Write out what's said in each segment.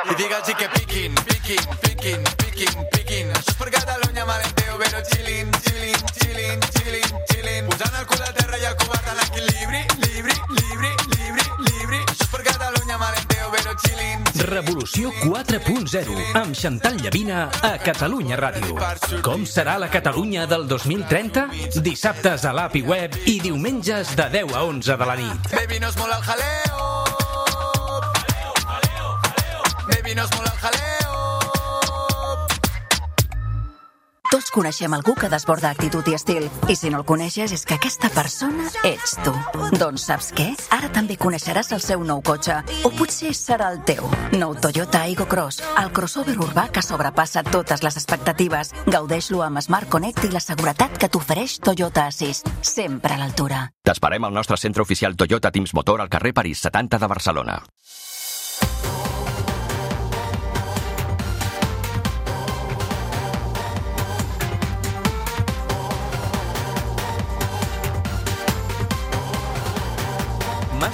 I digue'ls que piquin, piquin, piquin, piquin, piquin. Això és per Catalunya, malenteo, però chillin, chillin, chillin, chillin, chillin. Posant el cul a terra i el covard en equilibri, libri, libri, libri, libri. Això és per Catalunya, malenteo, però chillin. Revolució 4.0 amb Xantal Llavina a Catalunya Ràdio. Com serà la Catalunya del 2030? Dissabtes a l'API web i diumenges de 10 a 11 de la nit. Baby, nos mola el jaleo. Baby, nos mola el jaleo. Tots coneixem algú que desborda actitud i estil. I si no el coneixes, és que aquesta persona ets tu. Doncs saps què? Ara també coneixeràs el seu nou cotxe. O potser serà el teu. Nou Toyota Aygo Cross. El crossover urbà que sobrepassa totes les expectatives. Gaudeix-lo amb Smart Connect i la seguretat que t'ofereix Toyota Assist. Sempre a l'altura. T'esperem al nostre centre oficial Toyota Teams Motor al carrer París 70 de Barcelona.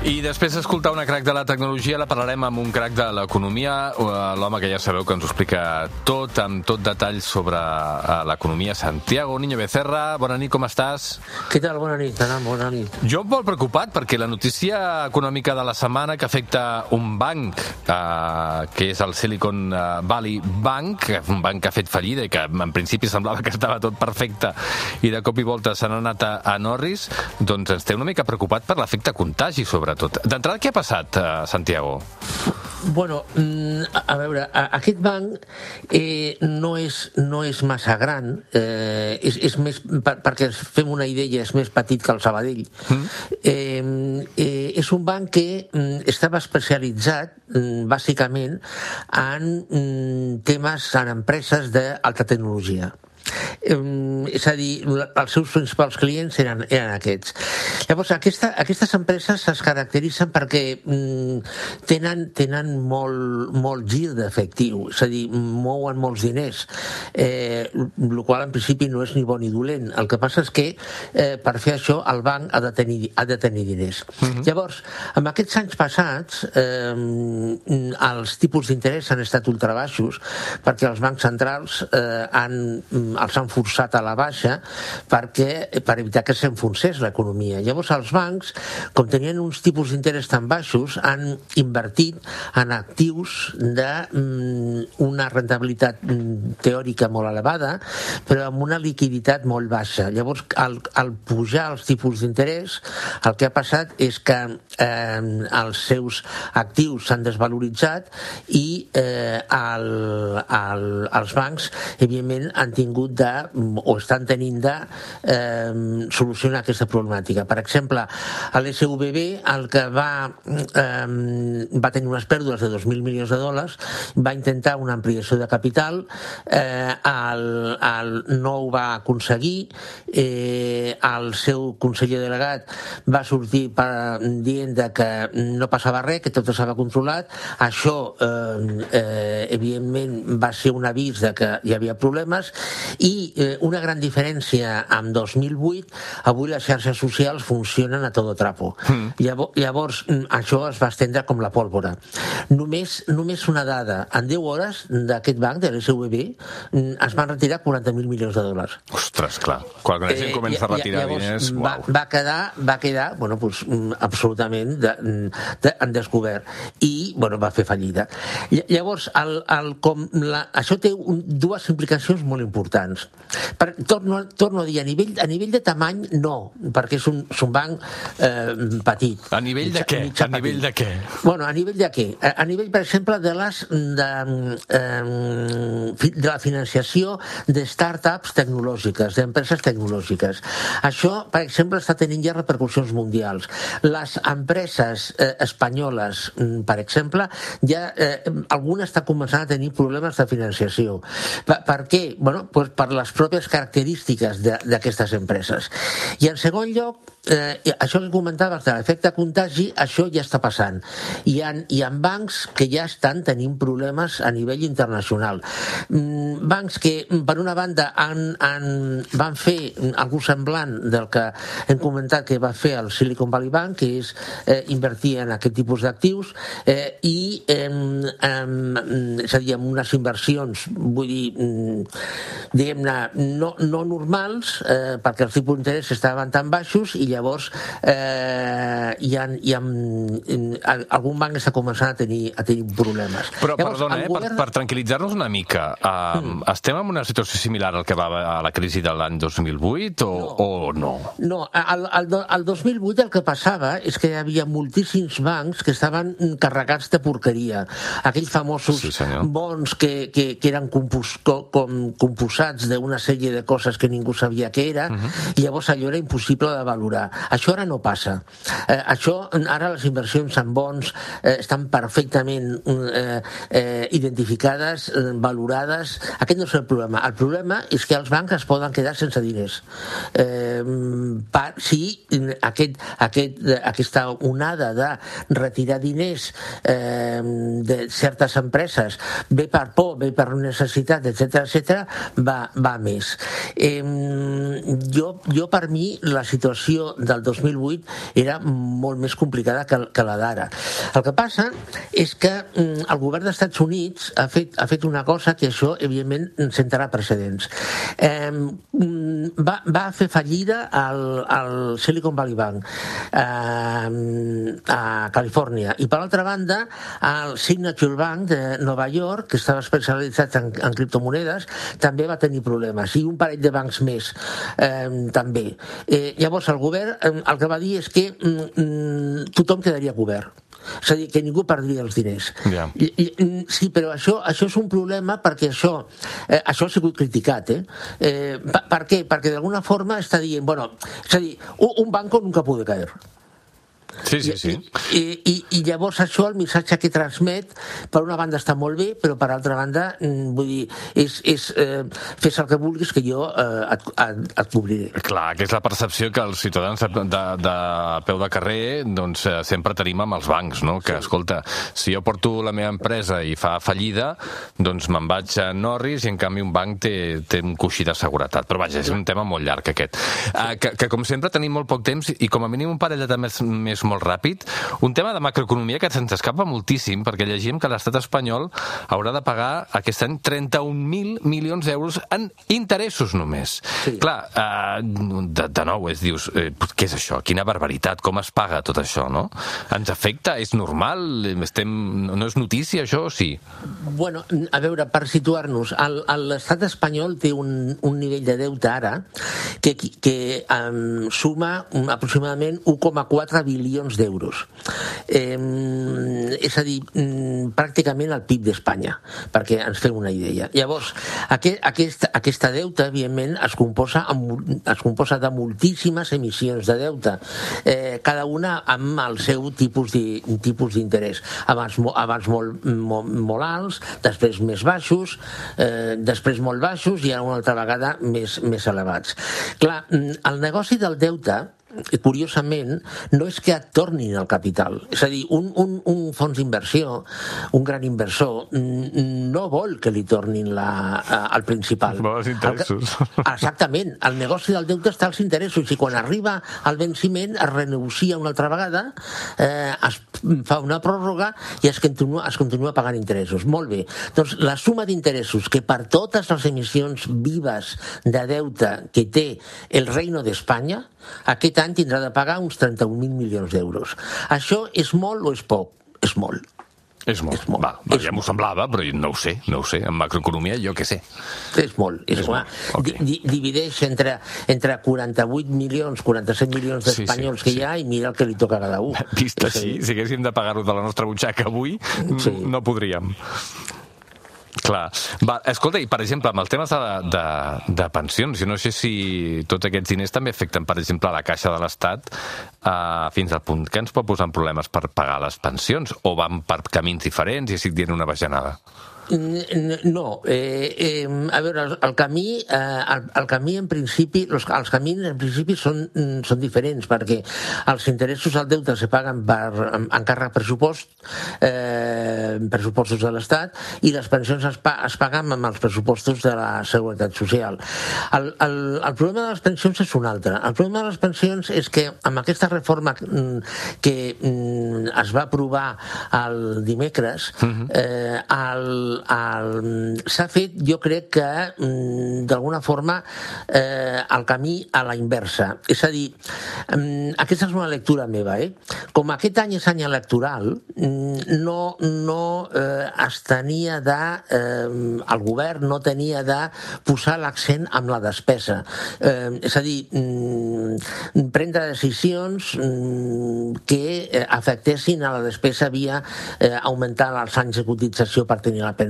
I després d'escoltar una crac de la tecnologia la parlarem amb un crac de l'economia, eh, l'home que ja sabeu que ens explica tot, amb tot detall sobre eh, l'economia. Santiago Niño Becerra, bona nit, com estàs? Què tal? Bona nit, Anam, bona nit. Jo molt preocupat perquè la notícia econòmica de la setmana que afecta un banc, eh, que és el Silicon Valley Bank, un banc que ha fet fallida i que en principi semblava que estava tot perfecte i de cop i volta s'han anat a, a Norris, doncs ens té una mica preocupat per l'efecte contagi, sobretot. D'entrada, què ha passat, eh, Santiago? Bueno, mm, a a veure, a- aquest banc eh, no, és, no és massa gran, eh, és, és més, per, perquè fem una idea, és més petit que el Sabadell. Mm. Eh, eh, és un banc que mm, estava especialitzat, mm, bàsicament, en temes, en empreses d'alta tecnologia. És a dir, els seus principals clients eren, eren aquests. Llavors, aquesta, aquestes empreses es caracteritzen perquè mm, tenen, tenen molt, molt gir d'efectiu, és a dir, mouen molts diners, eh, el qual en principi no és ni bo ni dolent. El que passa és que eh, per fer això el banc ha de tenir, ha de tenir diners. Llavors, en aquests anys passats, eh, els tipus d'interès han estat ultra baixos perquè els bancs centrals eh, han, mm, els han forçat a la baixa perquè, per evitar que s'enfonsés l'economia. Llavors els bancs, com tenien uns tipus d'interès tan baixos, han invertit en actius d'una rentabilitat mm, teòrica molt elevada, però amb una liquiditat molt baixa. Llavors, al, al pujar els tipus d'interès, el que ha passat és que eh, els seus actius s'han desvaloritzat i eh, el, el, els bancs, evidentment, han tingut de, o estan tenint de eh, solucionar aquesta problemàtica. Per exemple, a l'SVB, el que va, eh, va tenir unes pèrdues de 2.000 milions de dòlars, va intentar una ampliació de capital, eh, el, el, no ho va aconseguir, eh, el seu conseller delegat va sortir per, dient de que no passava res, que tot estava controlat. Això, eh, eh, evidentment, va ser un avís de que hi havia problemes i eh, una gran diferència amb 2008, avui les xarxes socials funcionen a todo trapo. Mm. Llavors, llavors, mm, això es va estendre com la pólvora. Només, només una dada. En 10 hores d'aquest banc, de l'SVB, mm, es van retirar 40.000 milions de dòlars. Ostres, clar. Quan la gent comença a retirar llavors, diners... Va, Uau. va quedar, va quedar bueno, pues, mm, absolutament de, de, en descobert i bueno, va fer fallida. Ll- Llavors, el, el, com la, això té un, dues implicacions molt importants. Per, torno, torno a dir, a nivell, a nivell de tamany, no, perquè és un, és un banc eh, petit. A nivell de què? A nivell petit. de què? Bueno, a nivell de què? A, a nivell, per exemple, de, les, de, eh, de la financiació de start-ups tecnològiques, d'empreses tecnològiques. Això, per exemple, està tenint ja repercussions mundials. Les empreses eh, espanyoles, mm, per exemple, ja eh, alguna està començant a tenir problemes de financiació. Per, per què? Bueno, pues per les pròpies característiques d'aquestes empreses. I en segon lloc, eh, això que comentaves de l'efecte contagi, això ja està passant. Hi ha, hi ha bancs que ja estan tenint problemes a nivell internacional. Mm, bancs que, per una banda, han, han, van fer algú semblant del que hem comentat que va fer el Silicon Valley Bank, que és eh, invertir en aquest tipus d'actius, eh, i, eh, eh, és a dir, amb unes inversions, vull dir, mm, diguem-ne, no, no normals, eh, perquè els tipus d'interès estaven tan baixos i llavors eh, hi ha, hi ha, algun banc està començant a tenir, a tenir problemes. Però, llavors, perdona, eh, govern... per, per tranquil·litzar-nos una mica, uh, mm. estem en una situació similar al que va a la crisi de l'any 2008 o no? O no? No, al, al, al 2008 el que passava és que hi havia moltíssims bancs que estaven carregats de porqueria. Aquells famosos sí, bons que, que, que eren compos, com, composats d'una sèrie de coses que ningú sabia què era, uh mhm. -huh. i llavors allò era impossible de valorar. Això ara no passa. Eh, això, ara les inversions en bons eh, estan perfectament eh, eh, identificades, eh, valorades. Aquest no és el problema. El problema és que els bancs es poden quedar sense diners. Eh, per, si aquest, aquest, aquesta onada de retirar diners eh, de certes empreses ve per por, ve per necessitat, etc etc, va, va més. Eh, jo, jo per mi la situació del 2008 era molt més complicada que, que la d'ara. El que passa és que mm, el govern dels Estats Units ha fet, ha fet una cosa que això, evidentment, sentarà precedents. Eh, va, va fer fallida al, al Silicon Valley Bank eh, a Califòrnia i, per altra banda, el Signature Bank de Nova York, que estava especialitzat en, en criptomonedes, també va tenir problemes, i un parell de bancs més eh, també. Eh, llavors, el govern el que va dir és que mm, mm, tothom quedaria cobert. És a dir, que ningú perdria els diners. Yeah. I, i, mm, sí, però això, això és un problema perquè això, eh, això ha sigut criticat. Eh? Eh, per, per què? Perquè d'alguna forma està dient, bueno, és a dir, un, un banco nunca puede caer. Sí, sí, sí. I, i, I llavors això, el missatge que transmet, per una banda està molt bé, però per altra banda, mm, vull dir, és, és eh, fes el que vulguis que jo eh, et, et, et cobriré. Clar, que és la percepció que els ciutadans de, de, de peu de carrer doncs, eh, sempre tenim amb els bancs, no? que, sí. escolta, si jo porto la meva empresa i fa fallida, doncs me'n vaig a Norris i en canvi un banc té, té un coixí de seguretat. Però vaja, és un tema molt llarg aquest. Uh, que, que com sempre tenim molt poc temps i com a mínim un parell de temes més molt ràpid. Un tema de macroeconomia que se'ns escapa moltíssim, perquè llegim que l'estat espanyol haurà de pagar aquest any 31.000 milions d'euros en interessos només. Sí. Clar, eh, de, de nou, és, dius, eh, què és això? Quina barbaritat, com es paga tot això, no? Ens afecta? És normal? Estem... No és notícia, això, o sí? Bueno, a veure, per situar-nos, l'estat espanyol té un, un nivell de deute ara que, que um, suma aproximadament 1,4 bilions milions d'euros. Eh, és a dir, mm, pràcticament el PIB d'Espanya, perquè ens fem una idea. Llavors, aquest, aquest, aquesta deuta, evidentment, es composa, amb, es composa de moltíssimes emissions de deute, eh, cada una amb el seu tipus d'interès. Abans, abans molt, molt, molt alts, després més baixos, eh, després molt baixos i ara una altra vegada més, més elevats. Clar, mm, el negoci del deute curiosament, no és que et tornin el capital. És a dir, un, un, un fons d'inversió, un gran inversor, no vol que li tornin la, al principal. Vol els interessos. El, exactament. El negoci del deute està als interessos i quan arriba el venciment es renegocia una altra vegada, eh, es fa una pròrroga i es continua, es continua pagant interessos. Molt bé. Doncs la suma d'interessos que per totes les emissions vives de deute que té el Reino d'Espanya, aquest any tindrà de pagar uns 31.000 milions d'euros. Això és molt o és poc? És molt. És molt. És molt. Va, va, ja m'ho semblava, però no ho sé, no ho sé. En macroeconomia jo què sé. És molt. És, és molt. Okay. Di divideix entre, entre 48 milions, 47 milions d'espanyols sí, sí, que hi ha i mira el que li toca a cada un. Vist així, si haguéssim de pagar-ho de la nostra butxaca avui, sí. no podríem. Clar. Va, escolta, i per exemple, amb els temes de, de, de pensions, jo no sé si tots aquests diners també afecten, per exemple, la caixa de l'Estat eh, fins al punt que ens pot posar en problemes per pagar les pensions, o van per camins diferents i estic dient una bajanada? No, eh, eh, a veure, el, el camí, eh, el, el camí en principi, los, els camins en principi són, mm, són diferents perquè els interessos al deute se paguen per encàrrec pressupost, eh, pressupostos de l'Estat i les pensions es, pa, es paguen amb els pressupostos de la Seguretat Social. El, el, el problema de les pensions és un altre. El problema de les pensions és que amb aquesta reforma mm, que mm, es va aprovar el dimecres, uh -huh. eh, el, s'ha fet, jo crec que mm, d'alguna forma eh, el camí a la inversa. És a dir, mm, aquesta és una lectura meva, eh? Com aquest any és any electoral, mm, no, no eh, es tenia de... Eh, el govern no tenia de posar l'accent amb la despesa. Eh, és a dir, mm, prendre decisions mm, que eh, afectessin a la despesa via eh, augmentar els anys de cotització per tenir la pensió,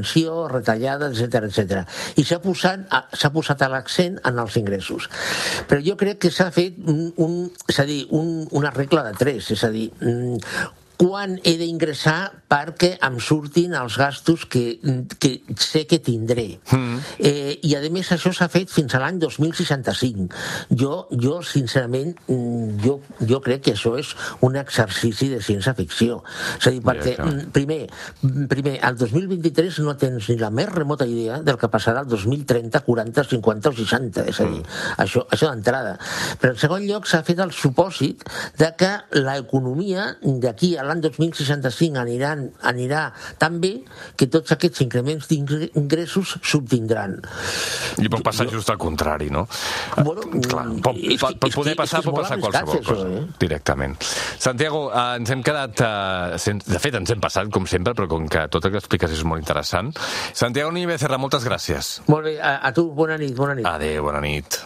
retallades, etc etc. I s'ha posat, s'ha posat l'accent en els ingressos. Però jo crec que s'ha fet un, un, és a dir, un, una regla de tres, és a dir, mm, quan he d'ingressar perquè em surtin els gastos que, que sé que tindré. Mm. Eh, I, a més, això s'ha fet fins a l'any 2065. Jo, jo sincerament, mm, jo, jo crec que això és un exercici de ciència-ficció. És a dir, perquè, ja, mm, primer, mm, primer, al 2023 no tens ni la més remota idea del que passarà al 2030, 40, 50 o 60. És a dir, mm. això, això d'entrada. Però, en segon lloc, s'ha fet el supòsit de que l'economia d'aquí a l'any 2065 aniran, anirà tan bé que tots aquests increments d'ingressos s'obtindran. I pot passar jo... just al contrari, no? Bueno, Clar, pot, és, pot, pot poder passar, pot passar qualsevol cosa, això, eh? directament. Santiago, eh, ens hem quedat... Eh, de fet, ens hem passat, com sempre, però com que tot el que expliques és molt interessant. Santiago Nive Becerra, moltes gràcies. Molt bé, a, a tu, bona nit, bona nit. Adéu, bona nit.